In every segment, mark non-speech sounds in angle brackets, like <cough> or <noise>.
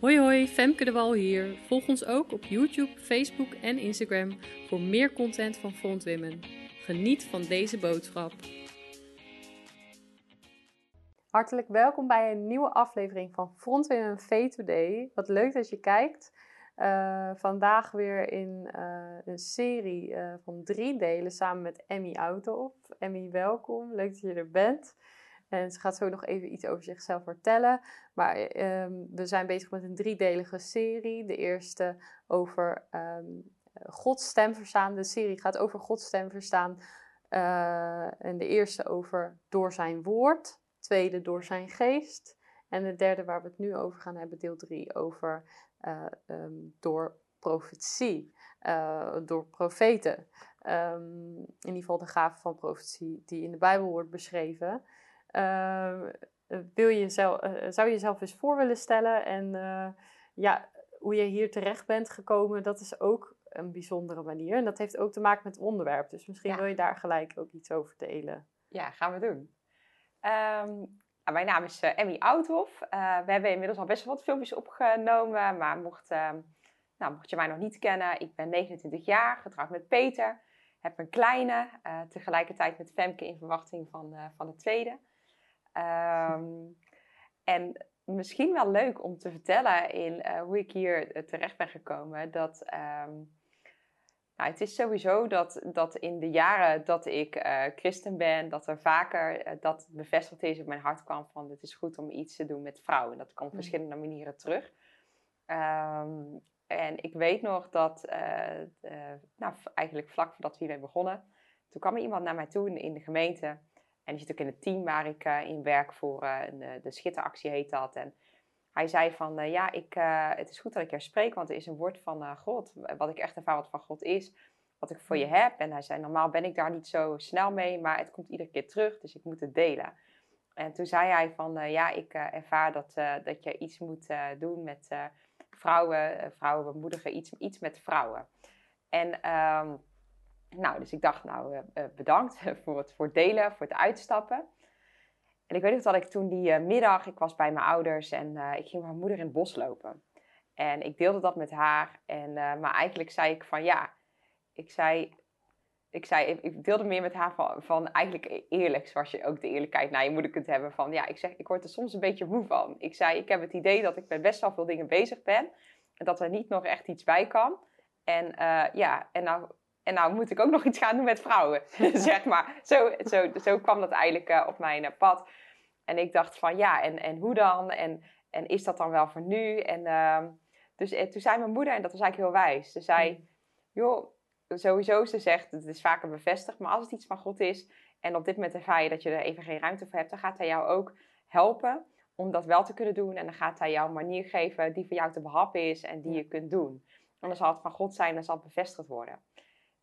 Hoi hoi, Femke de Wal hier. Volg ons ook op YouTube, Facebook en Instagram voor meer content van Front Women. Geniet van deze boodschap. Hartelijk welkom bij een nieuwe aflevering van Front Women V Today. Wat leuk dat je kijkt. Uh, vandaag weer in uh, een serie uh, van drie delen samen met Emmy Autop. Emmy, welkom. Leuk dat je er bent. En ze gaat zo nog even iets over zichzelf vertellen. Maar um, we zijn bezig met een driedelige serie. De eerste over um, Gods stem verstaan. De serie gaat over Gods stem verstaan. Uh, en de eerste over door zijn woord. Tweede door zijn geest. En de derde waar we het nu over gaan hebben, deel 3, over uh, um, door profetie, uh, door profeten. In ieder geval de gave van profetie die in de Bijbel wordt beschreven. Uh, wil je zelf, zou je jezelf eens voor willen stellen en ja, hoe je hier terecht bent gekomen, dat is ook een bijzondere manier. En dat heeft ook te maken met het onderwerp. Dus misschien ja. wil je daar gelijk ook iets over delen. Ja, gaan we doen. Um, mijn naam is uh, Emmy Oudhoff. Uh, we hebben inmiddels al best wel wat filmpjes opgenomen. Maar mocht, uh, nou, mocht je mij nog niet kennen, ik ben 29 jaar, getrouwd met Peter. Heb een kleine, tegelijkertijd met Femke in verwachting van, van de tweede. Um, en misschien wel leuk om te vertellen in hoe ik hier terecht ben gekomen. Dat... Um, nou, het is sowieso dat, dat in de jaren dat ik uh, christen ben, dat er vaker uh, dat bevestigd is in mijn hart kwam van het is goed om iets te doen met vrouwen. Dat kan op verschillende manieren terug. Um, en ik weet nog dat, nou eigenlijk vlak voordat we hiermee begonnen, toen kwam er iemand naar mij toe in de gemeente. En die zit ook in het team waar ik in werk voor, de, de schitteractie heet dat. En hij zei van, uh, ja, ik, het is goed dat ik er spreek, want er is een woord van God. Wat ik echt ervaar wat van God is, wat ik voor je heb. En hij zei, normaal ben ik daar niet zo snel mee, maar het komt iedere keer terug, dus ik moet het delen. En toen zei hij van, ja, ik ervaar dat, dat je iets moet doen met vrouwen, vrouwen bemoedigen, iets, iets met vrouwen. En um, nou, dus ik dacht, nou, bedankt <laughs> voor het, voor delen, voor het uitstappen. En ik weet nog dat ik toen die uh, middag, ik was bij mijn ouders en ik ging met mijn moeder in het bos lopen. En ik deelde dat met haar. En, maar eigenlijk zei ik van ja, ik zei, ik, zei, ik deelde meer met haar van, van eigenlijk eerlijk, zoals je ook de eerlijkheid naar je moeder kunt hebben. Van ja, ik zeg, ik word er soms een beetje moe van. Ik zei, ik heb het idee dat ik met best wel veel dingen bezig ben. En dat er niet nog echt iets bij kan. En ja, en nou en nou moet ik ook nog iets gaan doen met vrouwen, <laughs> zeg maar. Zo, zo, zo kwam dat eigenlijk uh, op mijn uh, pad. En ik dacht van ja, en, en hoe dan? En, en is dat dan wel voor nu? En uh, dus en toen zei mijn moeder, en dat was eigenlijk heel wijs. Ze zei, mm. joh, sowieso, ze zegt, het is vaker bevestigd. Maar als het iets van God is en op dit moment ervaar je dat je er even geen ruimte voor hebt, dan gaat hij jou ook helpen om dat wel te kunnen doen. En dan gaat hij jou een manier geven die voor jou te behappen is en die je kunt doen. En dan zal het van God zijn en dan zal het bevestigd worden.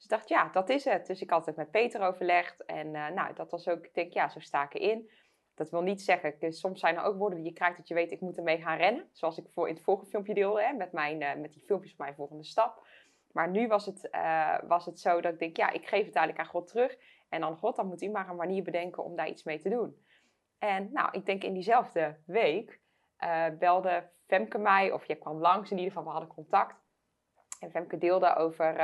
Dus ik dacht, ja, dat is het. Dus ik had het met Peter overlegd. En uh, nou, dat was ook, ik denk, ja, zo sta ik erin. Dat wil niet zeggen, soms zijn er ook woorden die je krijgt dat je weet, ik moet ermee gaan rennen. Zoals ik voor in het vorige filmpje deelde, hè, met, mijn, uh, met die filmpjes van mijn volgende stap. Maar nu was het, was het zo dat ik denk, ja, ik geef het eigenlijk aan God terug. En dan God, dan moet u maar een manier bedenken om daar iets mee te doen. En nou, ik denk in diezelfde week belde Femke mij, of je kwam langs in ieder geval, we hadden contact. En Femke deelde over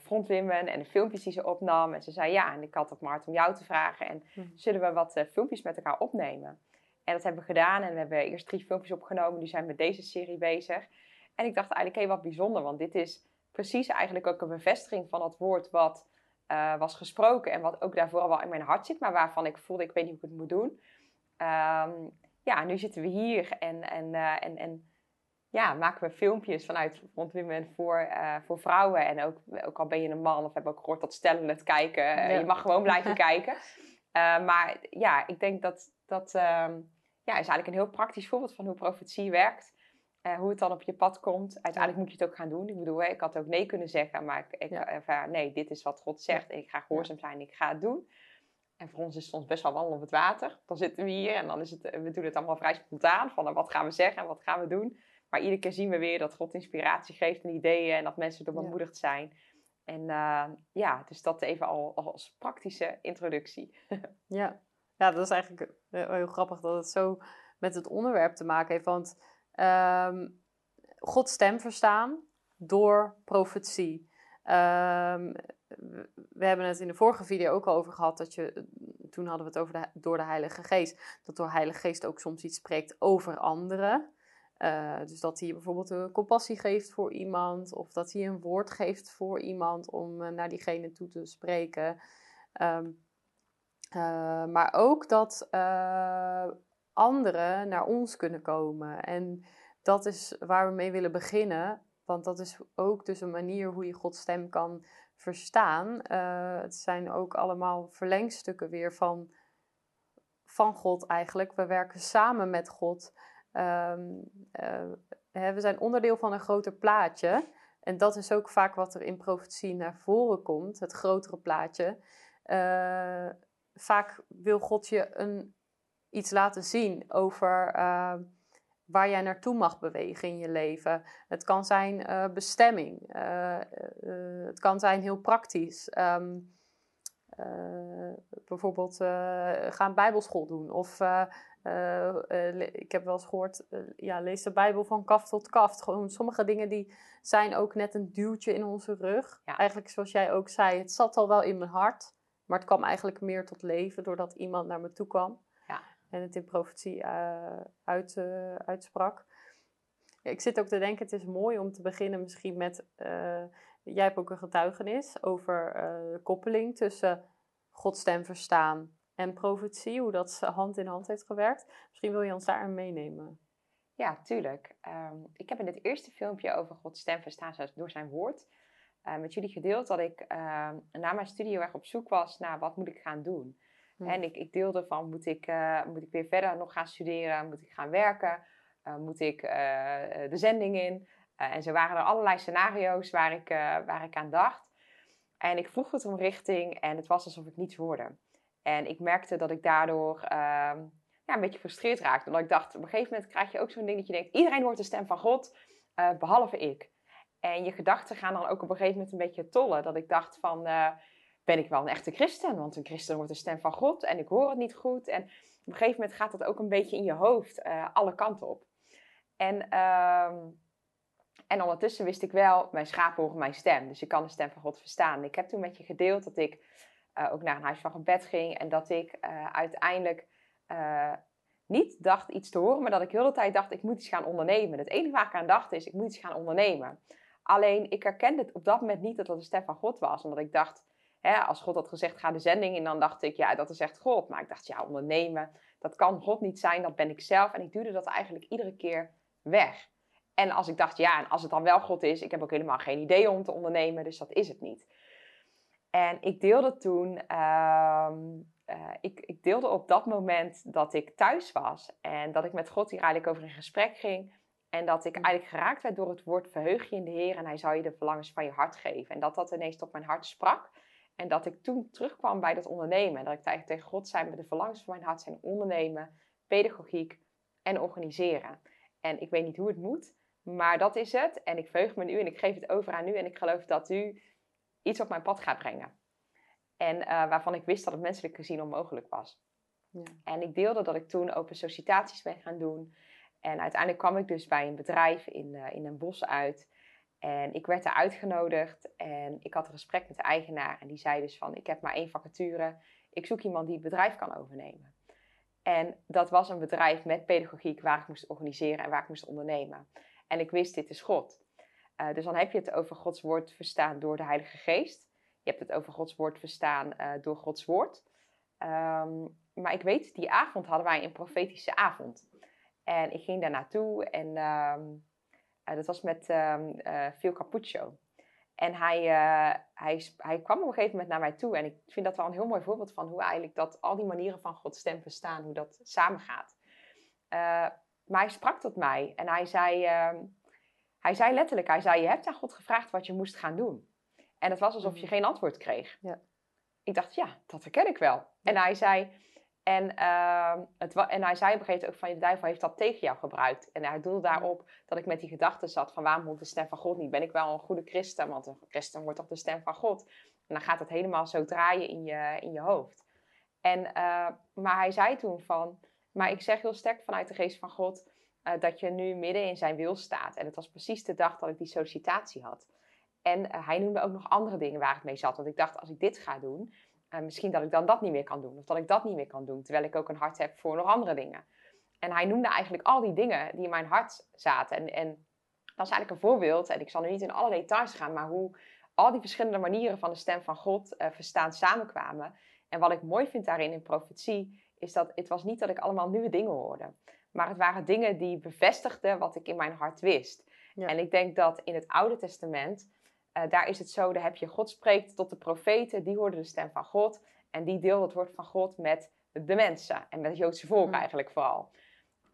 frontwimmen en de filmpjes die ze opnam. En ze zei ja, en ik had ook maar om jou te vragen. En hm. zullen we wat uh, filmpjes met elkaar opnemen? En dat hebben we gedaan. En we hebben eerst drie filmpjes opgenomen. Die zijn met deze serie bezig. En ik dacht eigenlijk, hé, hey, wat bijzonder. Want dit is precies eigenlijk ook een bevestiging van het woord wat uh, was gesproken. En wat ook daarvoor al wel in mijn hart zit. Maar waarvan ik voelde, ik weet niet hoe ik het moet doen. Um, ja, nu zitten we hier. En, en, en, en ja, maken we filmpjes vanuit Front Women voor, uh, voor vrouwen. En ook, ook al ben je een man of heb ook gehoord dat stellen het kijken. Uh, Je mag gewoon blijven <laughs> kijken. Uh, maar ja, ik denk dat dat ja, is eigenlijk een heel praktisch voorbeeld van hoe profetie werkt. hoe het dan op je pad komt. Uiteindelijk moet je het ook gaan doen. Ik bedoel, ik had ook nee kunnen zeggen. Maar ik, ik ja. nee, dit is wat God zegt. En ik ga gehoorzaam zijn en ik ga het doen. En voor ons is het soms best wel wandelen op het water. Dan zitten we hier en dan is het, we doen het allemaal vrij spontaan. Van wat gaan we zeggen en wat gaan we doen. Maar iedere keer zien we weer dat God inspiratie geeft en ideeën en dat mensen er bemoedigd zijn. En uh, ja, dus dat even al als praktische introductie. <laughs> ja. ja, dat is eigenlijk heel grappig dat het zo met het onderwerp te maken heeft. Want ehm, Gods stem verstaan door profetie. Ehm, we hebben het in de vorige video ook al over gehad dat je, toen hadden we het over de, door de Heilige Geest, dat door Heilige Geest ook soms iets spreekt over anderen. Uh, dus dat hij bijvoorbeeld een compassie geeft voor iemand, of dat hij een woord geeft voor iemand om uh, naar diegene toe te spreken. Um, uh, maar ook dat anderen naar ons kunnen komen. En dat is waar we mee willen beginnen. Want dat is ook dus een manier hoe je Gods stem kan verstaan. Het zijn ook allemaal verlengstukken weer van, van God eigenlijk. We werken samen met God. Um, uh, we zijn onderdeel van een groter plaatje. En dat is ook vaak wat er in profetie naar voren komt, het grotere plaatje. Uh, vaak wil God je een, iets laten zien over waar jij naartoe mag bewegen in je leven. Het kan zijn bestemming. Het kan zijn heel praktisch. Um, bijvoorbeeld ga bijbelschool doen. Of ik heb wel eens gehoord, ja, lees de Bijbel van kaf tot kaft. Gewoon sommige dingen die zijn ook net een duwtje in onze rug. Ja. Eigenlijk zoals jij ook zei, het zat al wel in mijn hart. Maar het kwam eigenlijk meer tot leven doordat iemand naar me toe kwam en het in profetie uit, uitsprak. Ik zit ook te denken, het is mooi om te beginnen misschien met, jij hebt ook een getuigenis over de koppeling tussen Gods stem verstaan en profetie, hoe dat hand in hand heeft gewerkt. Misschien wil je ons daar meenemen. Ja, tuurlijk. Um, ik heb in dit eerste filmpje over Gods stem verstaan door zijn woord met jullie gedeeld dat ik ehm, na mijn studie heel erg op zoek was naar wat moet ik gaan doen. En ik, ik deelde van, moet ik, uh, moet ik weer verder nog gaan studeren? Moet ik gaan werken? Uh, moet ik de zending in? en zo waren er allerlei scenario's waar ik, waar ik aan dacht. En ik vroeg het om richting en het was alsof ik niets hoorde. En ik merkte dat ik daardoor ehm, ja, een beetje frustreerd raakte. Omdat ik dacht, op een gegeven moment krijg je ook zo'n ding dat je denkt... iedereen hoort de stem van God, behalve ik. En je gedachten gaan dan ook op een gegeven moment een beetje tollen. Dat ik dacht van ben ik wel een echte christen? Want een christen wordt de stem van God en ik hoor het niet goed. En op een gegeven moment gaat dat ook een beetje in je hoofd uh, alle kanten op. En, uh, en ondertussen wist ik wel, mijn schapen horen mijn stem. Dus ik kan de stem van God verstaan. Ik heb toen met je gedeeld dat ik uh, ook naar een huis van gebed ging. En dat ik uh, uiteindelijk niet dacht iets te horen, maar dat ik heel de tijd dacht, ik moet iets gaan ondernemen. Het enige waar ik aan dacht is, ik moet iets gaan ondernemen. Alleen, ik herkende op dat moment niet dat dat de stem van God was. Omdat ik dacht, Hè, als God had gezegd, ga de zending in, dan dacht ik, ja, dat is echt God. Maar ik dacht, ja, ondernemen, dat kan God niet zijn, dat ben ik zelf. En ik duwde dat eigenlijk iedere keer weg. En als ik dacht, ja, en als het dan wel God is, ik heb ook helemaal geen idee om te ondernemen, dus dat is het niet. En ik deelde toen, uh, uh, ik, ik, deelde op dat moment dat ik thuis was en dat ik met God hier eigenlijk over in gesprek ging. En dat ik eigenlijk geraakt werd door het woord verheug je in de Heer en hij zou je de verlangens van je hart geven. En dat dat ineens tot mijn hart sprak. En dat ik toen terugkwam bij dat ondernemen. En dat ik eigenlijk tegen God zei, met de verlangens van mijn hart zijn ondernemen, pedagogiek en organiseren. En ik weet niet hoe het moet, maar dat is het. En ik veug me nu en ik geef het over aan u. En ik geloof dat u iets op mijn pad gaat brengen. En uh, waarvan ik wist dat het menselijk gezien onmogelijk was. Ja. En ik deelde dat ik toen open sollicitaties ben gaan doen. En uiteindelijk kwam ik dus bij een bedrijf in, uh, in een bos uit. En ik werd er uitgenodigd en ik had een gesprek met de eigenaar. En die zei dus van, ik heb maar één vacature. Ik zoek iemand die het bedrijf kan overnemen. En dat was een bedrijf met pedagogiek waar ik moest organiseren en waar ik moest ondernemen. En ik wist, dit is God. Uh, dus dan heb je het over Gods woord verstaan door de Heilige Geest. Je hebt het over Gods woord verstaan uh, door Gods woord. Um, maar ik weet, die avond hadden wij een profetische avond. En ik ging daar naartoe en... Um, uh, dat was met um, Phil Capuccio. En hij, hij, hij kwam op een gegeven moment naar mij toe. En ik vind dat wel een heel mooi voorbeeld van hoe eigenlijk dat al die manieren van Gods stem verstaan, hoe dat samengaat. maar hij sprak tot mij en hij zei, ehm, hij zei letterlijk, hij zei, je hebt aan God gevraagd wat je moest gaan doen. En het was alsof je mm. geen antwoord kreeg. Ja. Ik dacht, ja, dat herken ik wel. En hij zei, en, uh, het, en hij zei op een gegeven moment ook van, de duivel heeft dat tegen jou gebruikt. En hij doelde daarop dat ik met die gedachte zat van, waarom moet de stem van God niet? Ben ik wel een goede christen? Want een christen wordt toch de stem van God? En dan gaat het helemaal zo draaien in je, in je hoofd. En, uh, maar hij zei toen van, maar ik zeg heel sterk vanuit de geest van God, eh, dat je nu midden in zijn wil staat. En het was precies de dag dat ik die sollicitatie had. En eh, hij noemde ook nog andere dingen waar ik mee zat. Want ik dacht, als ik dit ga doen, uh, misschien dat ik dan dat niet meer kan doen. Of dat ik dat niet meer kan doen. Terwijl ik ook een hart heb voor nog andere dingen. En hij noemde eigenlijk al die dingen die in mijn hart zaten. En, en dat is eigenlijk een voorbeeld. En ik zal nu niet in alle details gaan, maar hoe al die verschillende manieren van de stem van God verstaan samenkwamen. En wat ik mooi vind daarin in profetie, is dat het was niet dat ik allemaal nieuwe dingen hoorde. Maar het waren dingen die bevestigden wat ik in mijn hart wist. En ik denk dat in het Oude Testament, uh, daar is het zo, daar heb je God spreekt tot de profeten, die hoorden de stem van God. En die deelde het woord van God met de mensen en met het Joodse volk mm. eigenlijk vooral.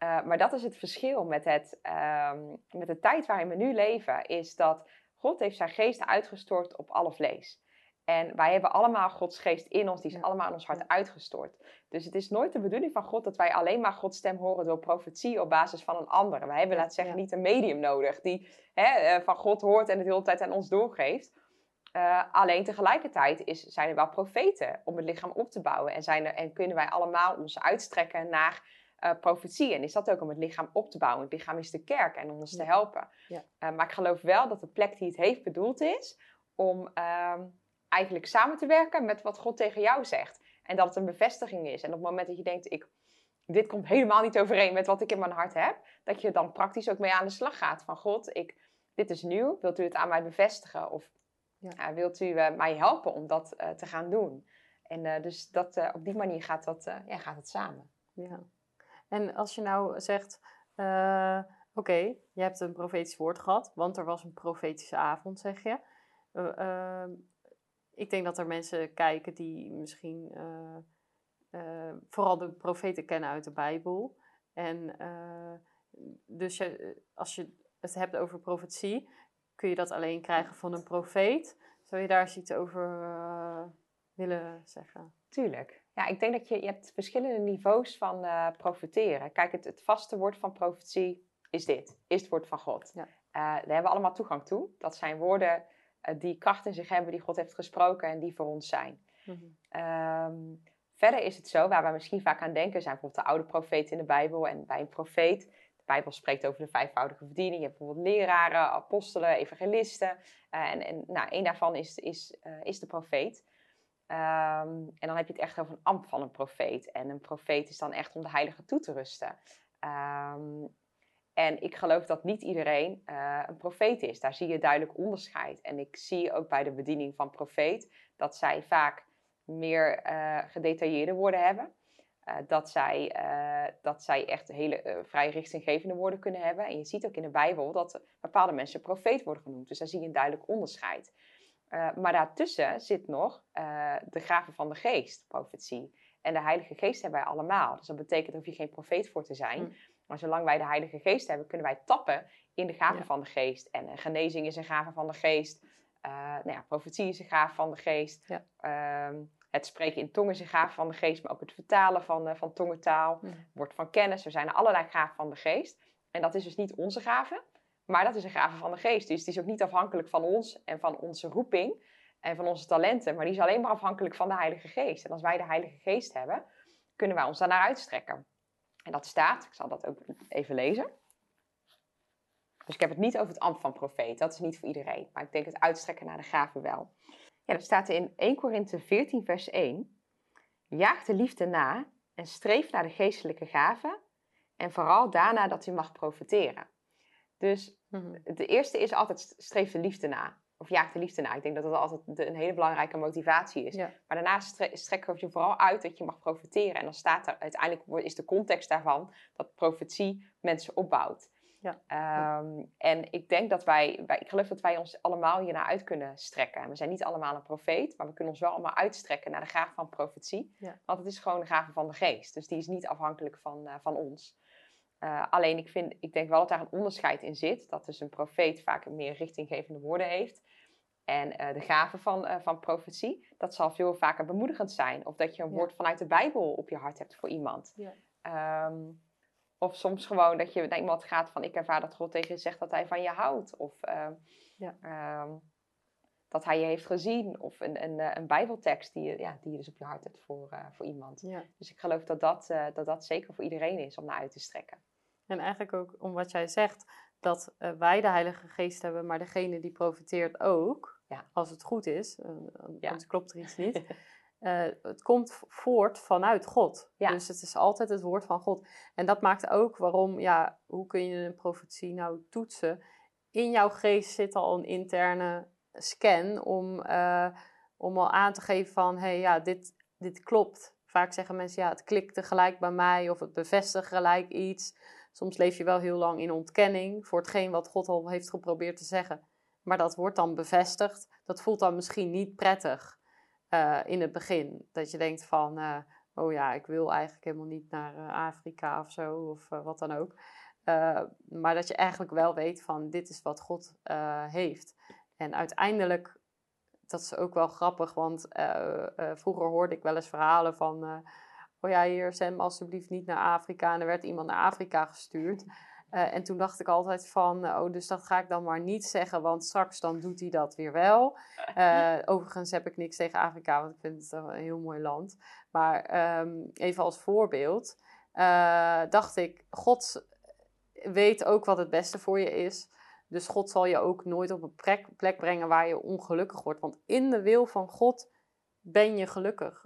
Uh, maar dat is het verschil met, het, um, met de tijd waarin we nu leven, is dat God heeft zijn geest uitgestort op alle vlees. En wij hebben allemaal Gods geest in ons, die is allemaal in ons hart uitgestort. Dus het is nooit de bedoeling van God dat wij alleen maar Gods stem horen door profetie op basis van een ander. Wij hebben, laten zeggen, niet een medium nodig die hè, eh, van God hoort en het de hele tijd aan ons doorgeeft. Uh, alleen tegelijkertijd is, zijn er wel profeten om het lichaam op te bouwen. En, zijn er, en kunnen wij allemaal ons uitstrekken naar uh, profetie. En is dat ook om het lichaam op te bouwen. Het lichaam is de kerk en om ons te helpen. Ja. maar ik geloof wel dat de plek die het heeft bedoeld is om ehm, eigenlijk samen te werken met wat God tegen jou zegt. En dat het een bevestiging is. En op het moment dat je denkt, ik, dit komt helemaal niet overeen met wat ik in mijn hart heb, dat je dan praktisch ook mee aan de slag gaat. Van God, ik, dit is nieuw, wilt u het aan mij bevestigen? Of ja. wilt u uh, mij helpen om dat uh, te gaan doen? En dus dat, op die manier gaat, dat, ja, gaat het samen. Ja. En als je nou zegt, oké, je hebt een profetisch woord gehad, want er was een profetische avond, zeg je ik denk dat er mensen kijken die misschien uh, uh, vooral de profeten kennen uit de Bijbel. En uh, dus je, als je het hebt over profetie, kun je dat alleen krijgen van een profeet. Zou je daar eens iets over willen zeggen? Tuurlijk. Ja, ik denk dat je, je hebt verschillende niveaus van profeteren. Kijk, het, het vaste woord van profetie is dit. Is het woord van God. Ja. daar hebben we allemaal toegang toe. Dat zijn woorden eh, die kracht in zich hebben die God heeft gesproken en die voor ons zijn. Mhm. Ehm, verder is het zo, waar we misschien vaak aan denken, zijn bijvoorbeeld de oude profeten in de Bijbel. En bij een profeet, de Bijbel spreekt over de vijfvoudige verdiening. Je hebt bijvoorbeeld leraren, apostelen, evangelisten. Uh, en en nou, een daarvan is, is, uh, is de profeet. Um, en dan heb je het echt over een ambt van een profeet. En een profeet is dan echt om de heilige toe te rusten. Um, en ik geloof dat niet iedereen uh, een profeet is. Daar zie je duidelijk onderscheid. En ik zie ook bij de bediening van profeet dat zij vaak meer uh, gedetailleerde woorden hebben. Uh, dat, zij, dat zij echt hele vrij richtinggevende woorden kunnen hebben. En je ziet ook in de Bijbel dat bepaalde mensen profeet worden genoemd. Dus daar zie je een duidelijk onderscheid. maar daartussen zit nog de gaven van de geest, profetie. En de Heilige Geest hebben wij allemaal. Dus dat betekent, hoef je geen profeet voor te zijn. Mm. Maar zolang wij de Heilige Geest hebben, kunnen wij tappen in de gaven van de Geest. En uh, genezing is een gave van de Geest. Uh, nou ja, profetie is een gave van de Geest. Ja. Uh, het spreken in tongen is een gave van de Geest. Maar ook het vertalen van, uh, van tongentaal. Mm. Woord van kennis. Er zijn allerlei gaven van de Geest. En dat is dus niet onze gave. Maar dat is een gave van de Geest. Dus het is ook niet afhankelijk van ons en van onze roeping. En van onze talenten. Maar die is alleen maar afhankelijk van de Heilige Geest. En als wij de Heilige Geest hebben, kunnen wij ons daarnaar uitstrekken. En dat staat, ik zal dat ook even lezen. Dus ik heb het niet over het ambt van profeet, dat is niet voor iedereen. Maar ik denk het uitstrekken naar de gaven wel. Ja, dat staat in 1 Korinthe 14, vers 1. Jaag de liefde na en streef naar de geestelijke gaven. En vooral daarna dat u mag profeteren. Dus mhm. de eerste is altijd streef de liefde na of jaagt de liefde na. Ik denk dat dat altijd een hele belangrijke motivatie is. Maar daarnaast strekken we je vooral uit dat je mag profiteren. En dan staat er uiteindelijk is de context daarvan dat profetie mensen opbouwt. Ja. Ehm, en ik denk dat wij, wij, ik geloof dat wij ons allemaal hiernaar uit kunnen strekken. We zijn niet allemaal een profeet, maar we kunnen ons wel allemaal uitstrekken naar de gave van profetie. Want het is gewoon de gave van de geest. Dus die is niet afhankelijk van, uh, van ons. Uh, alleen ik, vind, ik denk wel dat daar een onderscheid in zit. Dat dus een profeet vaak meer richtinggevende woorden heeft. En uh, de gave van, uh, van profetie, dat zal veel vaker bemoedigend zijn. Of dat je een woord vanuit de Bijbel op je hart hebt voor iemand. Ja. Um, of soms gewoon dat je naar iemand gaat van ik ervaar dat God tegen je zegt dat hij van je houdt. Of uh, ja. um, dat hij je heeft gezien. Of een, een, een bijbeltekst die je, ja, die je dus op je hart hebt voor, voor iemand. Dus ik geloof dat dat, dat dat zeker voor iedereen is om naar uit te strekken. En eigenlijk ook om wat jij zegt, dat wij de Heilige Geest hebben, maar degene die profiteert ook, Ja. als het goed is, Ja. anders klopt er iets niet. Uh, <laughs> het komt voort vanuit God. Ja. Dus het is altijd het woord van God. En dat maakt ook waarom, ja, hoe kun je een profetie nou toetsen? In jouw geest zit al een interne scan om, uh, om al aan te geven van, hé, hey, ja, dit, dit klopt. Vaak zeggen mensen, ja, het klikte gelijk bij mij of het bevestigt gelijk iets. Soms leef je wel heel lang in ontkenning voor hetgeen wat God al heeft geprobeerd te zeggen. Maar dat wordt dan bevestigd. Dat voelt dan misschien niet prettig uh, in het begin. Dat je denkt van, uh, oh ja, ik wil eigenlijk helemaal niet naar uh, Afrika of zo, of wat dan ook. maar dat je eigenlijk wel weet van, dit is wat God heeft. En uiteindelijk, dat is ook wel grappig, want vroeger hoorde ik wel eens verhalen van oh ja, zend me alsjeblieft niet naar Afrika. En er werd iemand naar Afrika gestuurd. Uh, en toen dacht ik altijd van, oh, dus dat ga ik dan maar niet zeggen, want straks dan doet hij dat weer wel. Uh, <laughs> overigens heb ik niks tegen Afrika, want ik vind het een heel mooi land. Maar um, even als voorbeeld, uh, dacht ik, God weet ook wat het beste voor je is. Dus God zal je ook nooit op een plek, plek brengen waar je ongelukkig wordt. Want in de wil van God ben je gelukkig.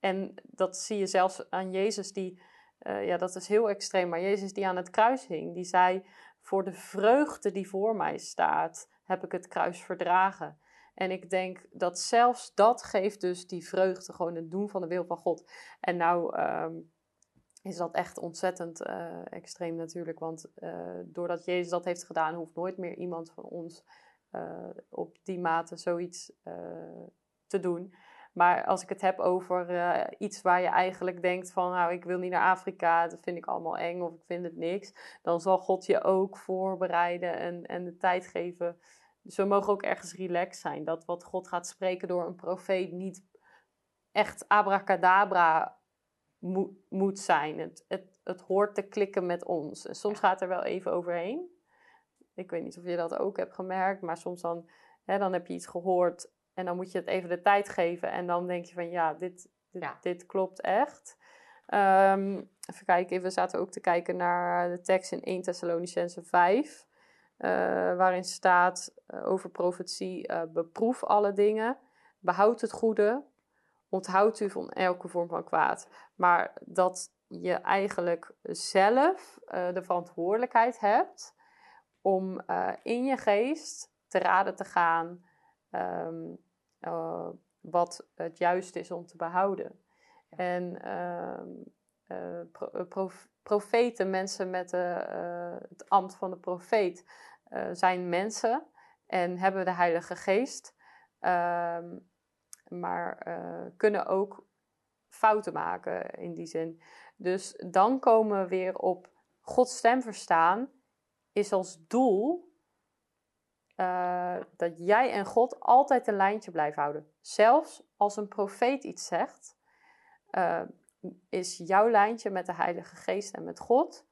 En dat zie je zelfs aan Jezus, die, uh, ja, dat is heel extreem, maar Jezus die aan het kruis hing, die zei: Voor de vreugde die voor mij staat, heb ik het kruis verdragen. En ik denk dat zelfs dat geeft dus die vreugde, gewoon het doen van de wil van God. En nou um, is dat echt ontzettend uh, extreem natuurlijk, want uh, doordat Jezus dat heeft gedaan, hoeft nooit meer iemand van ons op die mate zoiets te doen. Maar als ik het heb over uh, iets waar je eigenlijk denkt van, nou, ik wil niet naar Afrika, dat vind ik allemaal eng of ik vind het niks, dan zal God je ook voorbereiden en, en de tijd geven. Dus we mogen ook ergens relaxed zijn. Dat wat God gaat spreken door een profeet niet echt abracadabra mo moet zijn. Het, het, het hoort te klikken met ons. En soms gaat er wel even overheen. Ik weet niet of je dat ook hebt gemerkt, maar soms dan, hè, dan heb je iets gehoord en dan moet je het even de tijd geven. En dan denk je van ja, dit, dit, Ja. dit klopt echt. Ehm, even kijken, we zaten ook te kijken naar de tekst in 1 Thessalonicense 5. eh, waarin staat eh, over profetie, eh, beproef alle dingen, behoud het goede, onthoud u van elke vorm van kwaad. Maar dat je eigenlijk zelf de verantwoordelijkheid hebt om in je geest te raden te gaan ehm, uh, wat het juist is om te behouden. Ja. En ehm, uh, pro prof profeten, mensen met de, het ambt van de profeet, zijn mensen en hebben de Heilige Geest, ehm, maar kunnen ook fouten maken in die zin. Dus dan komen we weer op Gods stem verstaan, is als doel uh, dat jij en God altijd een lijntje blijven houden. Zelfs als een profeet iets zegt, uh, is jouw lijntje met de Heilige Geest en met God.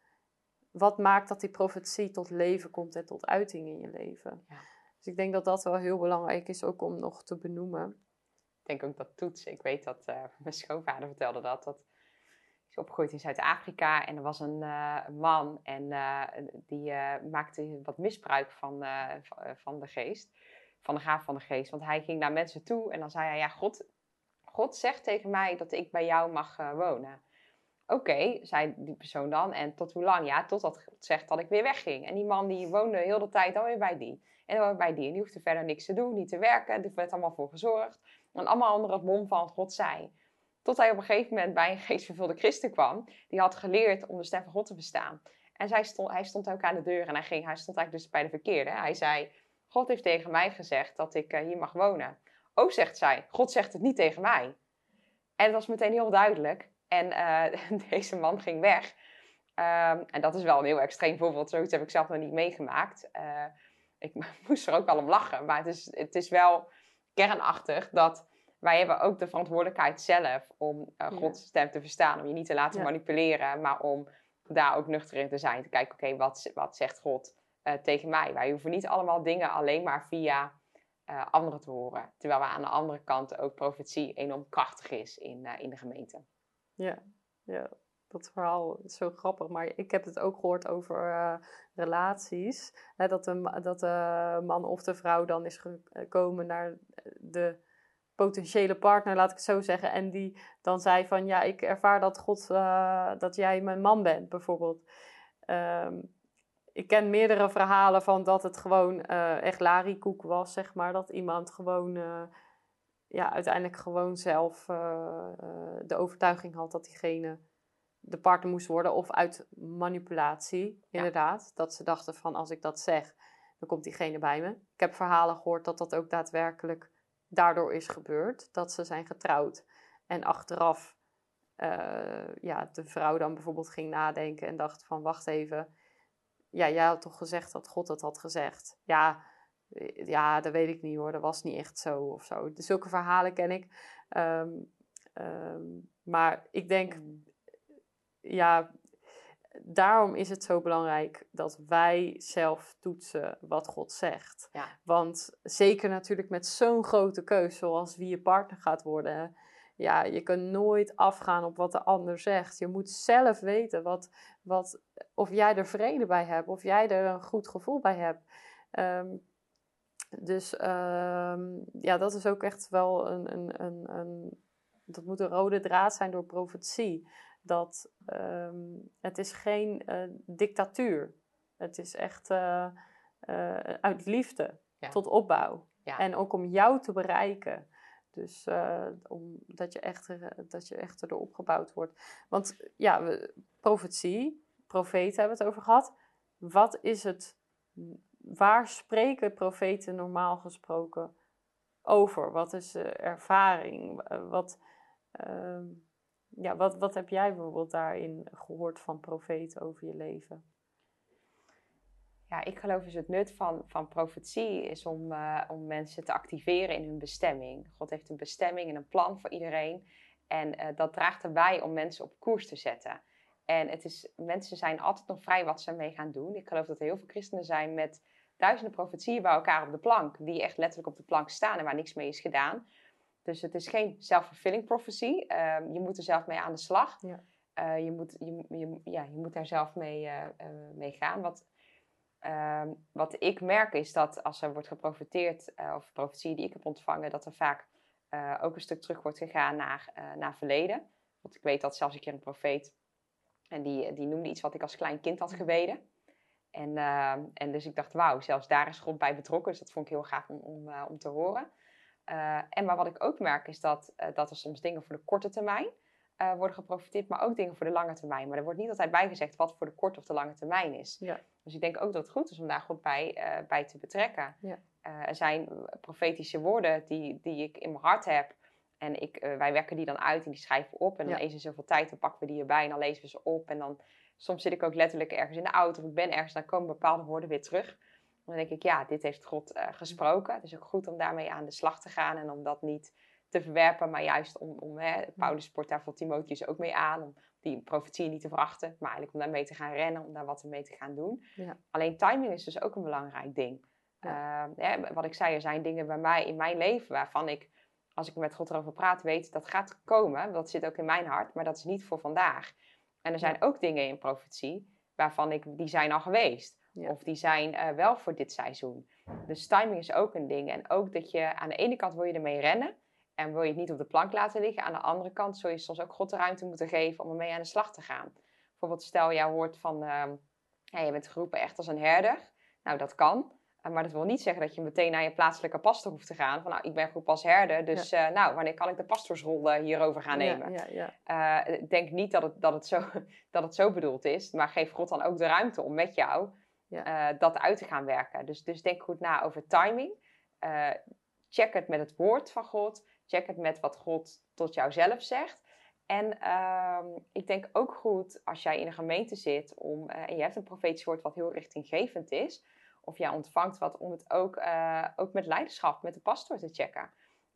Wat maakt dat die profetie tot leven komt en tot uiting in je leven? Ja. Dus ik denk dat dat wel heel belangrijk is ook om nog te benoemen. Ik denk ook dat toetsen. Ik weet dat uh, mijn schoonvader vertelde dat. dat is opgegroeid in Zuid-Afrika en er was een uh, man en uh, die uh, maakte wat misbruik van, van de geest, van de gaaf van de geest. Want hij ging naar mensen toe en dan zei hij, ja, God, God zegt tegen mij dat ik bij jou mag wonen. Oké, zei die persoon dan, en tot hoe lang? Ja, totdat God zegt dat ik weer wegging. En die man die woonde heel de tijd dan weer bij die. En dan bij die. En die hoefde verder niks te doen, niet te werken. Er werd allemaal voor gezorgd. En allemaal onder het mom van God zei. Tot hij op een gegeven moment bij een geestvervulde christen kwam. Die had geleerd om de stem van God te verstaan. En zij stond, hij stond ook aan de deur en hij, ging, hij stond eigenlijk dus bij de verkeerde. Hij zei, God heeft tegen mij gezegd dat ik uh, hier mag wonen. Oh, zegt zij, God zegt het niet tegen mij. En het was meteen heel duidelijk. En uh, <laughs> deze man ging weg. Um, en dat is wel een heel extreem voorbeeld. Zoiets heb ik zelf nog niet meegemaakt. Uh, ik <laughs> moest er ook wel om lachen. Maar het is, het is wel kernachtig dat wij hebben ook de verantwoordelijkheid zelf om uh, Gods stem te verstaan. Om je niet te laten ja. manipuleren, maar om daar ook nuchter in te zijn. Te kijken, oké, okay, wat, wat zegt God uh, tegen mij? Wij hoeven niet allemaal dingen alleen maar via uh, anderen te horen. Terwijl we aan de andere kant ook profetie enorm krachtig is in, in de gemeente. Ja, ja, dat verhaal is zo grappig. Maar ik heb het ook gehoord over uh, relaties. Hè, dat, de, dat de man of de vrouw dan is gekomen naar de potentiële partner, laat ik het zo zeggen. En die dan zei van, ja, ik ervaar dat God, uh, dat jij mijn man bent, bijvoorbeeld. Um, ik ken meerdere verhalen van dat het gewoon uh, echt larikoek was, zeg maar. Dat iemand gewoon, uh, ja, uiteindelijk gewoon zelf de overtuiging had dat diegene de partner moest worden. Of uit manipulatie, inderdaad. Dat ze dachten van, als ik dat zeg, dan komt diegene bij me. Ik heb verhalen gehoord dat dat ook daadwerkelijk daardoor is gebeurd. Dat ze zijn getrouwd. En achteraf, ja, de vrouw dan bijvoorbeeld ging nadenken en dacht van, wacht even ja, jij had toch gezegd dat God het had gezegd? Ja, eh, ja, dat weet ik niet hoor. Dat was niet echt zo of zo. Dus zulke verhalen ken ik. Ehm, ehm, maar ik denk, mm. ja, daarom is het zo belangrijk dat wij zelf toetsen wat God zegt. Ja. Want zeker natuurlijk met zo'n grote keus zoals wie je partner gaat worden ja, je kunt nooit afgaan op wat de ander zegt. Je moet zelf weten wat, wat, of jij er vrede bij hebt, of jij er een goed gevoel bij hebt. Ehm, dus ehm, ja, dat is ook echt wel een, een, een, een, dat moet een rode draad zijn door profetie. Dat ehm, het is geen uh, dictatuur. Het is echt uh, uh, uit liefde tot opbouw. Ja. En ook om jou te bereiken. Dus uh, om, dat, je echt, dat je echt erop gebouwd wordt. Want ja, we, profetie, profeten hebben we het over gehad. Wat is het, waar spreken profeten normaal gesproken over? Wat is ervaring? Wat, uh, ja, wat, wat heb jij bijvoorbeeld daarin gehoord van profeten over je leven? Ja, ik geloof dus het nut van, van profetie is om, uh, om mensen te activeren in hun bestemming. God heeft een bestemming en een plan voor iedereen. En uh, dat draagt erbij om mensen op koers te zetten. En het is, mensen zijn altijd nog vrij wat ze mee gaan doen. Ik geloof dat er heel veel christenen zijn met duizenden profetieën bij elkaar op de plank. Die echt letterlijk op de plank staan en waar niks mee is gedaan. Dus het is geen self-fulfilling prophecy. Uh, je moet er zelf mee aan de slag. Ja. Uh, je, moet, je, je, ja, je moet daar zelf mee, mee gaan. Wat Ehm, wat ik merk is dat als er wordt geprofiteerd, uh, of profetieën die ik heb ontvangen, dat er vaak ook een stuk terug wordt gegaan naar, naar verleden. Want ik weet dat zelfs een keer een profeet, en die, die noemde iets wat ik als klein kind had gebeden. En, ehm, en dus ik dacht, wauw, zelfs daar is God bij betrokken. Dus dat vond ik heel gaaf om, om, om te horen. En maar wat ik ook merk is dat, dat er soms dingen voor de korte termijn uh, worden geprofiteerd, maar ook dingen voor de lange termijn. Maar er wordt niet altijd bijgezegd wat voor de korte of de lange termijn is. Ja. Dus ik denk ook dat het goed is om daar goed bij, bij te betrekken. Ja. Er zijn profetische woorden die, die ik in mijn hart heb. En ik, wij werken die dan uit en die schrijven we op. En dan ja. eens in zoveel tijd dan pakken we die erbij en dan lezen we ze op. En dan soms zit ik ook letterlijk ergens in de auto of ik ben ergens. Dan komen bepaalde woorden weer terug. Dan denk ik, ja, dit heeft God gesproken. Het is ook goed om daarmee aan de slag te gaan en om dat niet te verwerpen, maar juist om, om hè, Paulus sport daar voor Timotheus ook mee aan, om die profetieën niet te verachten, maar eigenlijk om daarmee te gaan rennen, om daar wat mee te gaan doen. Ja. Alleen timing is dus ook een belangrijk ding. Ja. Uh, wat ik zei, er zijn dingen bij mij in mijn leven waarvan ik, als ik met God erover praat, weet dat gaat komen. Dat zit ook in mijn hart, maar dat is niet voor vandaag. En er zijn ook dingen in profetie waarvan ik, die zijn al geweest. Of die zijn uh, wel voor dit seizoen. Dus timing is ook een ding. En ook dat je aan de ene kant wil je ermee rennen. En wil je het niet op de plank laten liggen. Aan de andere kant zul je soms ook God de ruimte moeten geven om ermee aan de slag te gaan. Bijvoorbeeld stel jij hoort van, uh, ja, je bent geroepen echt als een herder. Nou, dat kan. Uh, maar dat wil niet zeggen dat je meteen naar je plaatselijke pastor hoeft te gaan. Van nou, ik ben geroepen als herder, dus ja. uh, nou, wanneer kan ik de pastorsrol hierover gaan nemen? Ja, ja, denk niet dat het, dat, het zo, <laughs> dat het zo bedoeld is. Maar geef God dan ook de ruimte om met jou dat uit te gaan werken. Dus, dus denk goed na over timing. check het met het woord van God check het met wat God tot jou zelf zegt. En uh, ik denk ook goed als jij in een gemeente zit om, uh, en je hebt een profetisch woord wat heel richtinggevend is, of jij ontvangt wat om het ook, uh, ook met leiderschap, met de pastor te checken.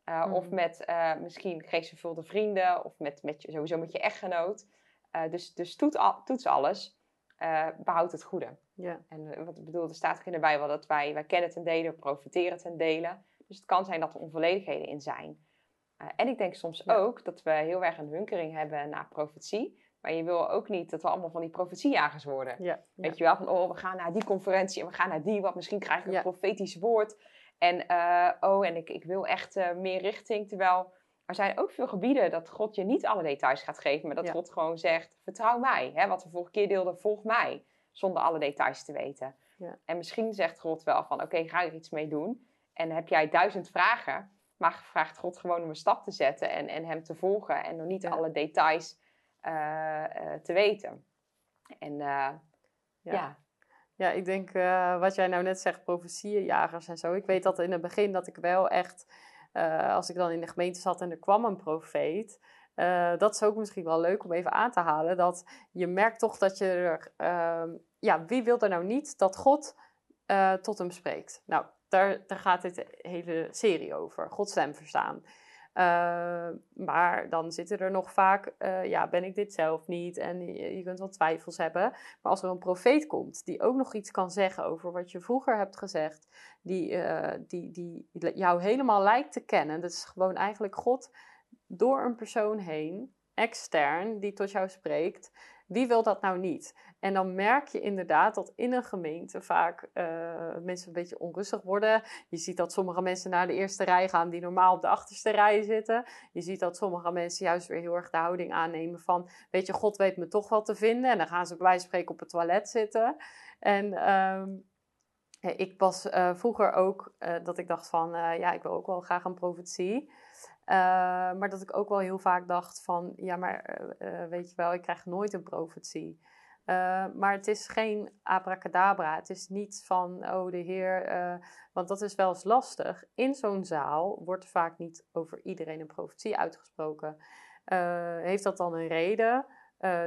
Mm. Of met misschien geestvervulde vrienden, of met, met je, sowieso met je echtgenoot. dus dus toets, al, toets alles, behoud het goede. Yeah. En wat ik bedoel, er staat in de Bijbel dat wij, wij kennen ten dele, profiteren ten dele. Dus het kan zijn dat er onvolledigheden in zijn. Eh, en ik denk soms ook dat we heel erg een hunkering hebben naar profetie. Maar je wil ook niet dat we allemaal van die profetiejagers worden. Ja, Weet je wel, van oh, we gaan naar die conferentie en we gaan naar die, wat misschien krijg ik een profetisch woord. En uh, oh, en ik, ik wil echt uh, meer richting. Terwijl er zijn ook veel gebieden dat God je niet alle details gaat geven, maar dat God gewoon zegt: vertrouw mij. Hè, wat we vorige keer deelden, volg mij. Zonder alle details te weten. Ja. En misschien zegt God wel van: oké, ga er iets mee doen. En heb jij duizend vragen, maar vraagt God gewoon om een stap te zetten en, en hem te volgen en nog niet alle details uh, uh, te weten. En ja. ja. Ja, ik denk wat jij nou net zegt, profetieënjagers en zo. Ik weet dat in het begin dat ik wel echt, als ik dan in de gemeente zat en er kwam een profeet. Uh, dat is ook misschien wel leuk om even aan te halen. Dat je merkt toch dat je er, ehm, ja, wie wil er nou niet dat God tot hem spreekt? Nou, daar, daar gaat dit hele serie over. Gods stem verstaan. Uh, maar dan zitten er nog vaak, ja, ben ik dit zelf niet? En je, kunt wel twijfels hebben. Maar als er een profeet komt die ook nog iets kan zeggen over wat je vroeger hebt gezegd, die, die, die jou helemaal lijkt te kennen, dat is gewoon eigenlijk God door een persoon heen, extern, die tot jou spreekt. Wie wil dat nou niet? En dan merk je inderdaad dat in een gemeente vaak uh, mensen een beetje onrustig worden. Je ziet dat sommige mensen naar de eerste rij gaan die normaal op de achterste rij zitten. Je ziet dat sommige mensen juist weer heel erg de houding aannemen van, weet je, God weet me toch wel te vinden. En dan gaan ze bij wijze van spreken op het toilet zitten. En um, ik was uh, vroeger ook uh, dat ik dacht van, ja, ik wil ook wel graag een profetie. Uh, maar dat ik ook wel heel vaak dacht van, ja, maar uh, weet je wel, ik krijg nooit een profetie. Maar het is geen abracadabra. Het is niet van, oh de Heer, want dat is wel eens lastig. In zo'n zaal wordt vaak niet over iedereen een profetie uitgesproken. heeft dat dan een reden?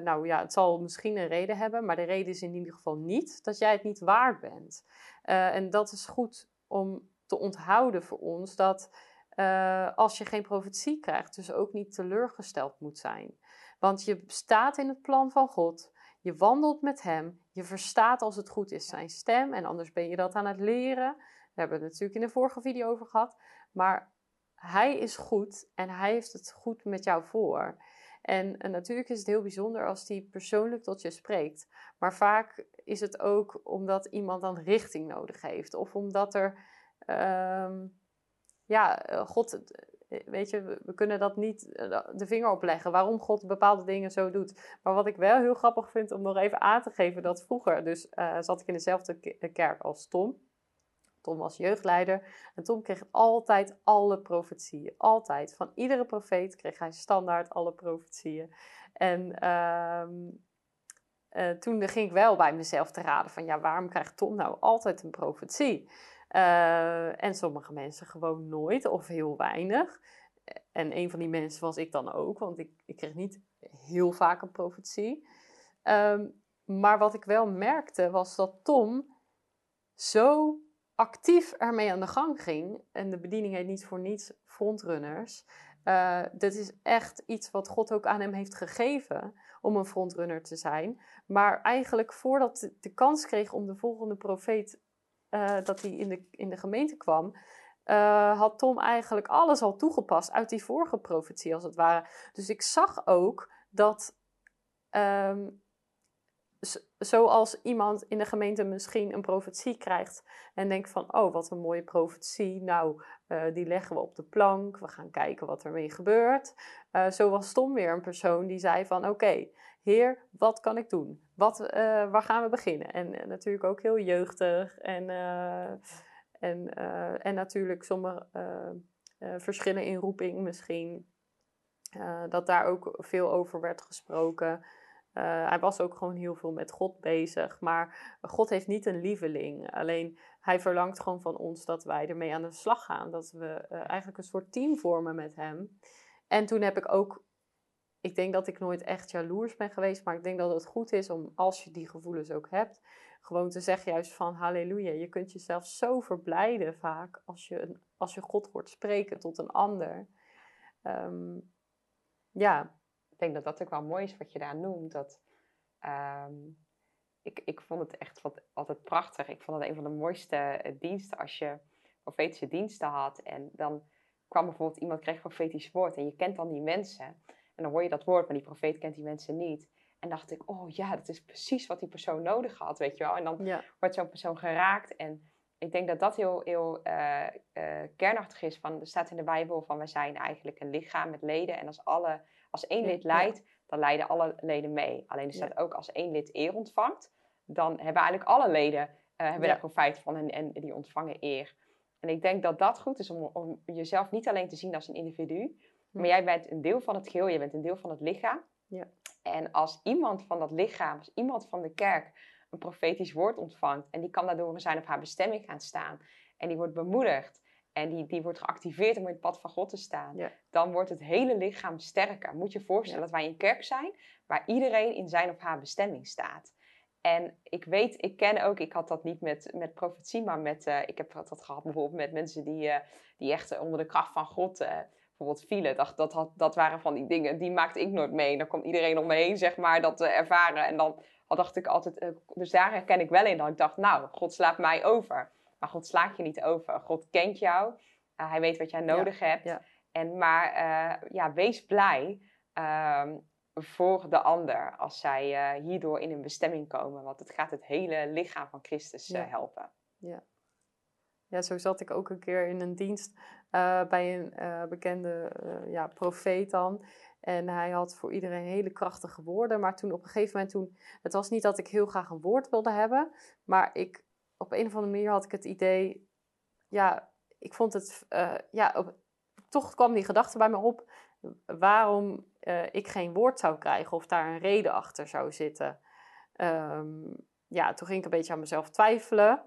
nou ja, het zal misschien een reden hebben, maar de reden is in ieder geval niet dat jij het niet waard bent. en dat is goed om te onthouden voor ons dat uh, als je geen profetie krijgt, dus ook niet teleurgesteld moet zijn. Want je staat in het plan van God, je wandelt met Hem, je verstaat als het goed is zijn stem en anders ben je dat aan het leren. Daar hebben we het natuurlijk in de vorige video over gehad. Maar Hij is goed en Hij heeft het goed met jou voor. En, natuurlijk is het heel bijzonder als hij persoonlijk tot je spreekt. Maar vaak is het ook omdat iemand dan richting nodig heeft. Of omdat er um, ja, eh, God, eh, weet je, we kunnen dat niet eh, de vinger opleggen waarom God bepaalde dingen zo doet. Maar wat ik wel heel grappig vind om nog even aan te geven, dat vroeger, dus zat ik in dezelfde kerk als Tom. Tom was jeugdleider en Tom kreeg altijd alle profetieën. Altijd. Van iedere profeet kreeg hij standaard alle profetieën. En uh, toen ging ik wel bij mezelf te raden van ja, waarom krijgt Tom nou altijd een profetie? Uh, en sommige mensen gewoon nooit of heel weinig. En een van die mensen was ik dan ook, want ik, ik kreeg niet heel vaak een profetie. Um, maar wat ik wel merkte was dat Tom zo actief ermee aan de gang ging. En de bediening heet niet voor niets frontrunners. Uh, dat is echt iets wat God ook aan hem heeft gegeven om een frontrunner te zijn. Maar eigenlijk voordat hij de kans kreeg om de volgende profeet uh, dat hij in de, in de gemeente kwam, uh, had Tom eigenlijk alles al toegepast uit die vorige profetie, als het ware. Dus ik zag ook dat, um, zoals iemand in de gemeente misschien een profetie krijgt en denkt van, oh, wat een mooie profetie, nou, uh, die leggen we op de plank, we gaan kijken wat ermee gebeurt. Zo was Tom weer een persoon die zei van, oké, Heer, wat kan ik doen? Wat, uh, waar gaan we beginnen? En uh, natuurlijk ook heel jeugdig en, uh, en, en natuurlijk sommige verschillen in roeping misschien. dat daar ook veel over werd gesproken. hij was ook gewoon heel veel met God bezig. Maar God heeft niet een lieveling. Alleen hij verlangt gewoon van ons dat wij ermee aan de slag gaan. Dat we eigenlijk een soort team vormen met hem. En toen heb ik ook ik denk dat ik nooit echt jaloers ben geweest, maar ik denk dat het goed is om, als je die gevoelens ook hebt, gewoon te zeggen juist van halleluja. Je kunt jezelf zo verblijden vaak als je, als je God hoort spreken tot een ander. Um, ja. Ik denk dat dat ook wel mooi is wat je daar noemt. Dat, um, ik, ik vond het echt wat, altijd prachtig. Ik vond het een van de mooiste eh, diensten als je profetische diensten had. En dan kwam bijvoorbeeld iemand kreeg profetisch woord en je kent dan die mensen. En dan hoor je dat woord, maar die profeet kent die mensen niet. En dacht ik, oh ja, dat is precies wat die persoon nodig had, weet je wel. En dan wordt zo'n persoon geraakt. En ik denk dat dat heel, heel uh, kernachtig is. Van, er staat in de Bijbel van, we zijn eigenlijk een lichaam met leden. En als, alle, als één lid leidt, dan leiden alle leden mee. Alleen er staat ook als één lid eer ontvangt, dan hebben eigenlijk alle leden uh, hebben daar profijt van en, en die ontvangen eer. En ik denk dat dat goed is om, om jezelf niet alleen te zien als een individu. Maar jij bent een deel van het geheel, je bent een deel van het lichaam. Ja. En als iemand van dat lichaam, als iemand van de kerk een profetisch woord ontvangt en die kan daardoor in zijn of haar bestemming gaan staan en die wordt bemoedigd en die, die wordt geactiveerd om in het pad van God te staan, dan wordt het hele lichaam sterker. Moet je je voorstellen dat wij een kerk zijn waar iedereen in zijn of haar bestemming staat. En ik weet, ik ken ook, ik had dat niet met, met profetie, maar met, uh, ik heb dat gehad bijvoorbeeld met mensen die, uh, die echt onder de kracht van God uh, bijvoorbeeld vielen. Dat, dat, had, dat waren van die dingen, die maakte ik nooit mee. Dan kwam iedereen om me heen, zeg maar, dat te ervaren. En dan had, dacht ik altijd, dus daar herken ik wel in dat ik dacht, nou, God slaat mij over. Maar God slaat je niet over. God kent jou, hij weet wat jij nodig hebt. En, maar ja, wees blij. Ehm, voor de ander als zij hierdoor in een bestemming komen. Want het gaat het hele lichaam van Christus helpen. Ja. ja, zo zat ik ook een keer in een dienst bij een bekende ja, profeet dan. En hij had voor iedereen hele krachtige woorden. Maar toen op een gegeven moment, toen, het was niet dat ik heel graag een woord wilde hebben. Maar ik, op een of andere manier had ik het idee, ja, ik vond het, ja, toch kwam die gedachte bij me op waarom ik geen woord zou krijgen of daar een reden achter zou zitten. Um, ja, toen ging ik een beetje aan mezelf twijfelen.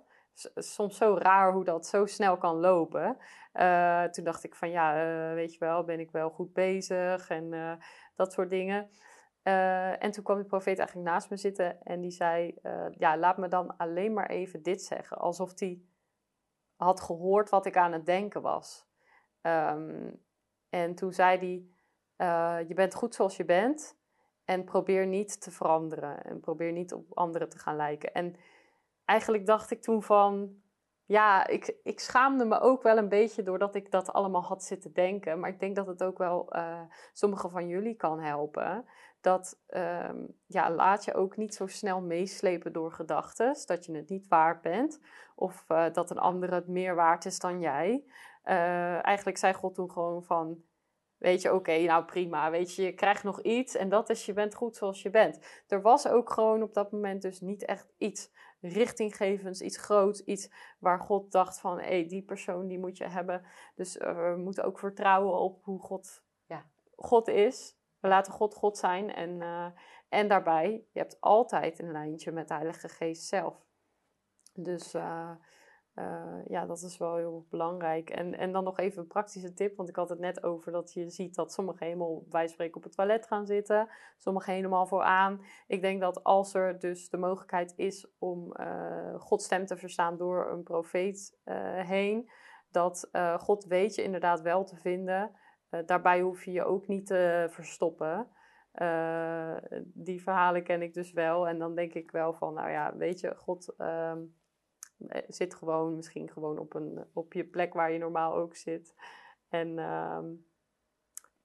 soms zo raar hoe dat zo snel kan lopen. Uh, toen dacht ik van ja, uh, weet je wel, ben ik wel goed bezig en dat soort dingen. en toen kwam die profeet eigenlijk naast me zitten en die zei: Ja, laat me dan alleen maar even dit zeggen. Alsof hij had gehoord wat ik aan het denken was. Um, en toen zei hij: Je bent goed zoals je bent. En probeer niet te veranderen. En probeer niet op anderen te gaan lijken. En eigenlijk dacht ik toen van. Ja, ik, ik schaamde me ook wel een beetje doordat ik dat allemaal had zitten denken. Maar ik denk dat het ook wel uh, sommige van jullie kan helpen. Dat uh, ja, laat je ook niet zo snel meeslepen door gedachten. Dat je het niet waard bent. Of uh, dat een ander het meer waard is dan jij. Uh, eigenlijk zei God toen gewoon van, weet je, oké, nou prima, weet je, je krijgt nog iets en dat is, je bent goed zoals je bent. Er was ook gewoon op dat moment dus niet echt iets richtinggevends, iets groots, iets waar God dacht van, hé, hey, die persoon die moet je hebben. Dus uh, we moeten ook vertrouwen op hoe God, ja, God is. We laten God God zijn en, uh, en daarbij, je hebt altijd een lijntje met de Heilige Geest zelf. Dus... Uh, ja, dat is wel heel belangrijk. En, en dan nog even een praktische tip, want ik had het net over dat je ziet dat sommigen helemaal bij spreken op het toilet gaan zitten, sommigen helemaal vooraan. Ik denk dat als er dus de mogelijkheid is om uh, Gods stem te verstaan door een profeet uh, heen, dat God weet je inderdaad wel te vinden. daarbij hoef je je ook niet te verstoppen. die verhalen ken ik dus wel. En dan denk ik wel van, nou ja, weet je, God ehm, eh, zit gewoon misschien gewoon op, een, op je plek waar je normaal ook zit. En uh,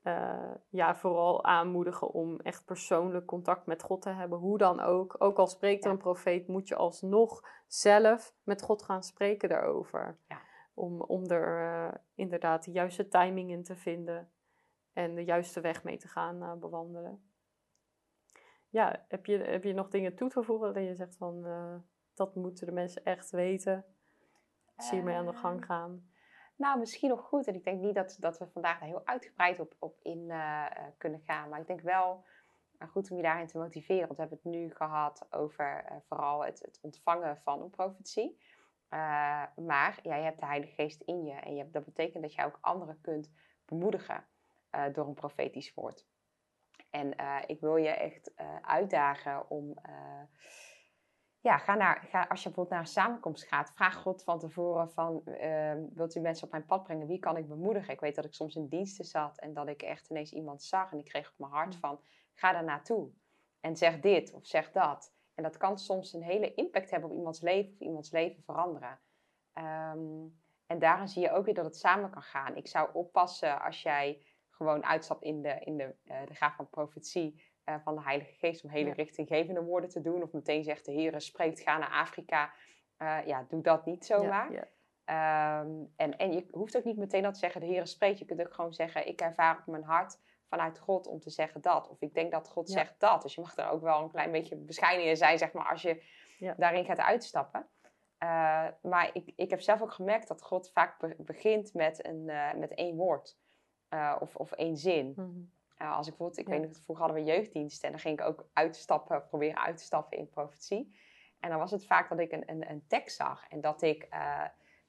uh, ja, vooral aanmoedigen om echt persoonlijk contact met God te hebben. Hoe dan ook. Ook al spreekt er een profeet, moet je alsnog zelf met God gaan spreken daarover. Ja. Om, om er uh, inderdaad de juiste timing in te vinden. En de juiste weg mee te gaan bewandelen. Ja, heb je, heb je nog dingen toe te voegen dat je zegt van dat moeten de mensen echt weten. Als ze hiermee aan de gang ehm, gaan. Nou, misschien nog goed. En ik denk niet dat, dat we vandaag daar heel uitgebreid op, op in uh, kunnen gaan. Maar ik denk wel uh, goed om je daarin te motiveren. Want we hebben het nu gehad over uh, vooral het, het, ontvangen van een profetie. maar ja, je hebt de Heilige Geest in je. En je hebt, dat betekent dat je ook anderen kunt bemoedigen door een profetisch woord. En ik wil je echt uitdagen om ja, ga naar, ga, als je bijvoorbeeld naar een samenkomst gaat, vraag God van tevoren van, uh, wilt u mensen op mijn pad brengen? Wie kan ik bemoedigen? Ik weet dat ik soms in diensten zat en dat ik echt ineens iemand zag en ik kreeg op mijn hart mm. van, ga daar naartoe en zeg dit of zeg dat. En dat kan soms een hele impact hebben op iemands leven of iemands leven veranderen. Um, en daarin zie je ook weer dat het samen kan gaan. Ik zou oppassen als jij gewoon uitstapt in de, in de, uh, de graaf van profetie, van de Heilige Geest om hele richtinggevende woorden te doen. Of meteen zegt de Heer spreekt, ga naar Afrika. ja, doe dat niet zomaar. Ja, ehm, en, en je hoeft ook niet meteen dat te zeggen, de Heer spreekt. Je kunt ook gewoon zeggen, ik ervaar op mijn hart vanuit God om te zeggen dat. Of ik denk dat God zegt dat. Dus je mag er ook wel een klein beetje bescheiden in zijn, zeg maar, als je daarin gaat uitstappen. Uh, maar ik, ik heb zelf ook gemerkt dat God vaak begint met, een, met één woord of, of één zin. Mm als ik bijvoorbeeld, ik weet nog, vroeger hadden we jeugddiensten en dan ging ik ook uitstappen, proberen uit te stappen in profetie. En dan was het vaak dat ik een, een, een tekst zag en dat ik,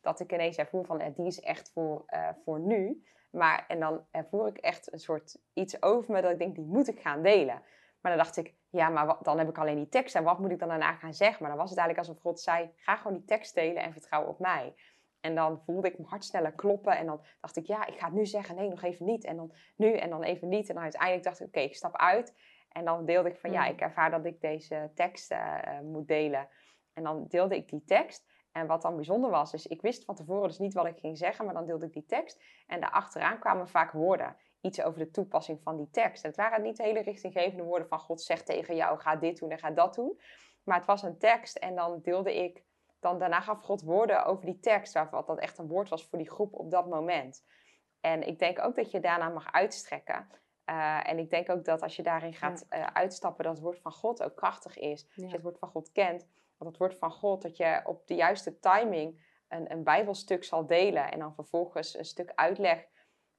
dat ik ineens ervoer van, die is echt voor, voor nu. Maar, en dan ervoer ik echt een soort iets over me dat ik denk, die moet ik gaan delen. Maar dan dacht ik, ja, maar dan heb ik alleen die tekst. En wat moet ik dan daarna gaan zeggen? Maar dan was het eigenlijk alsof God zei, ga gewoon die tekst delen en vertrouw op mij. En dan voelde ik mijn hart sneller kloppen. En dan dacht ik, ja, ik ga het nu zeggen. Nee, nog even niet. En dan nu en dan even niet. En dan uiteindelijk dacht ik, oké, ik stap uit. En dan deelde ik van, ja, ik ervaar dat ik deze tekst uh, moet delen. En dan deelde ik die tekst. En wat dan bijzonder was, is ik wist van tevoren dus niet wat ik ging zeggen, maar dan deelde ik die tekst. En daarachteraan kwamen vaak woorden. Iets over de toepassing van die tekst. En het waren niet hele richtinggevende woorden van God zegt tegen jou, ga dit doen en ga dat doen. Maar het was een tekst en dan deelde ik, dan daarna gaf God woorden over die tekst, wat dat echt een woord was voor die groep op dat moment. En ik denk ook dat je daarna mag uitstrekken. Uh, en ik denk ook dat als je daarin gaat uh, uitstappen, dat het woord van God ook krachtig is. Als je het woord van God kent, dat het woord van God, dat je op de juiste timing een, een bijbelstuk zal delen en dan vervolgens een stuk uitleg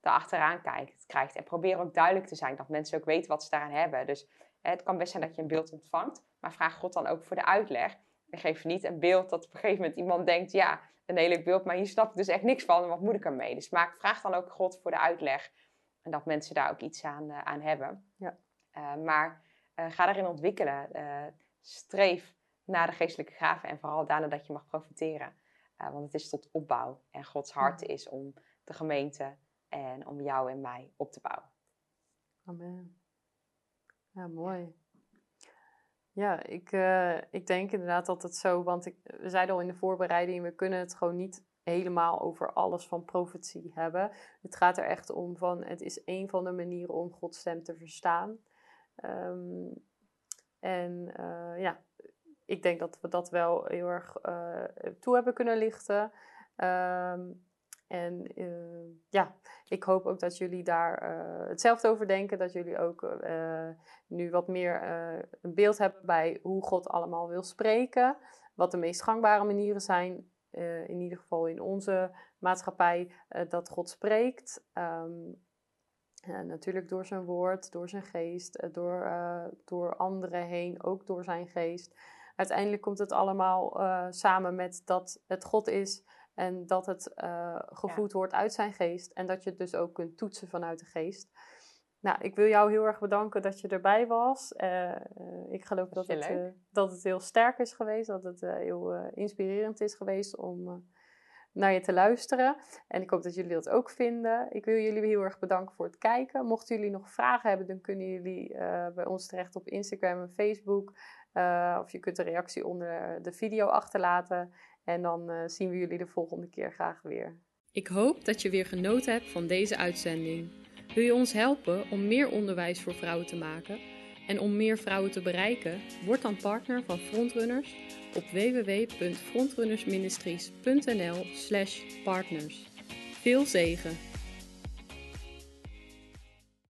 erachteraan kijkt, krijgt. En probeer ook duidelijk te zijn, dat mensen ook weten wat ze daaraan hebben. Dus hè, het kan best zijn dat je een beeld ontvangt, maar vraag God dan ook voor de uitleg. En geef niet een beeld dat op een gegeven moment iemand denkt, ja, een hele beeld, maar hier snap ik dus echt niks van, wat moet ik ermee? Dus maak, vraag dan ook God voor de uitleg en dat mensen daar ook iets aan, uh, aan hebben. Ja. Uh, maar uh, ga daarin ontwikkelen. streef naar de geestelijke gaven en vooral daarna dat je mag profiteren. Want het is tot opbouw en Gods hart is om de gemeente en om jou en mij op te bouwen. Amen. Ja, mooi. Ja, ik, uh, ik denk inderdaad dat het zo, want ik, we zeiden al in de voorbereiding, we kunnen het gewoon niet helemaal over alles van profetie hebben. Het gaat er echt om van, het is een van de manieren om Gods stem te verstaan. Um, en uh, ja, ik denk dat we dat wel heel erg uh, toe hebben kunnen lichten. Um, en uh, ja, ik hoop ook dat jullie daar uh, hetzelfde over denken. Dat jullie ook nu wat meer een beeld hebben bij hoe God allemaal wil spreken. Wat de meest gangbare manieren zijn, in ieder geval in onze maatschappij, dat God spreekt. Um, natuurlijk door zijn woord, door zijn geest, door, door anderen heen, ook door zijn geest uiteindelijk komt het allemaal samen met dat het God is en dat het uh, gevoed wordt uit zijn geest en dat je het dus ook kunt toetsen vanuit de geest. Nou, ik wil jou heel erg bedanken dat je erbij was. Uh, ik geloof dat, dat het, dat het heel sterk is geweest, dat het heel inspirerend is geweest om naar je te luisteren. En ik hoop dat jullie dat ook vinden. Ik wil jullie heel erg bedanken voor het kijken. Mochten jullie nog vragen hebben, dan kunnen jullie bij ons terecht op Instagram en Facebook. Uh, of je kunt een reactie onder de video achterlaten. En dan uh, zien we jullie de volgende keer graag weer. Ik hoop dat je weer genoten hebt van deze uitzending. Wil je ons helpen om meer onderwijs voor vrouwen te maken en om meer vrouwen te bereiken? Word dan partner van Frontrunners op www.frontrunnersministries.nl/partners. Veel zegen!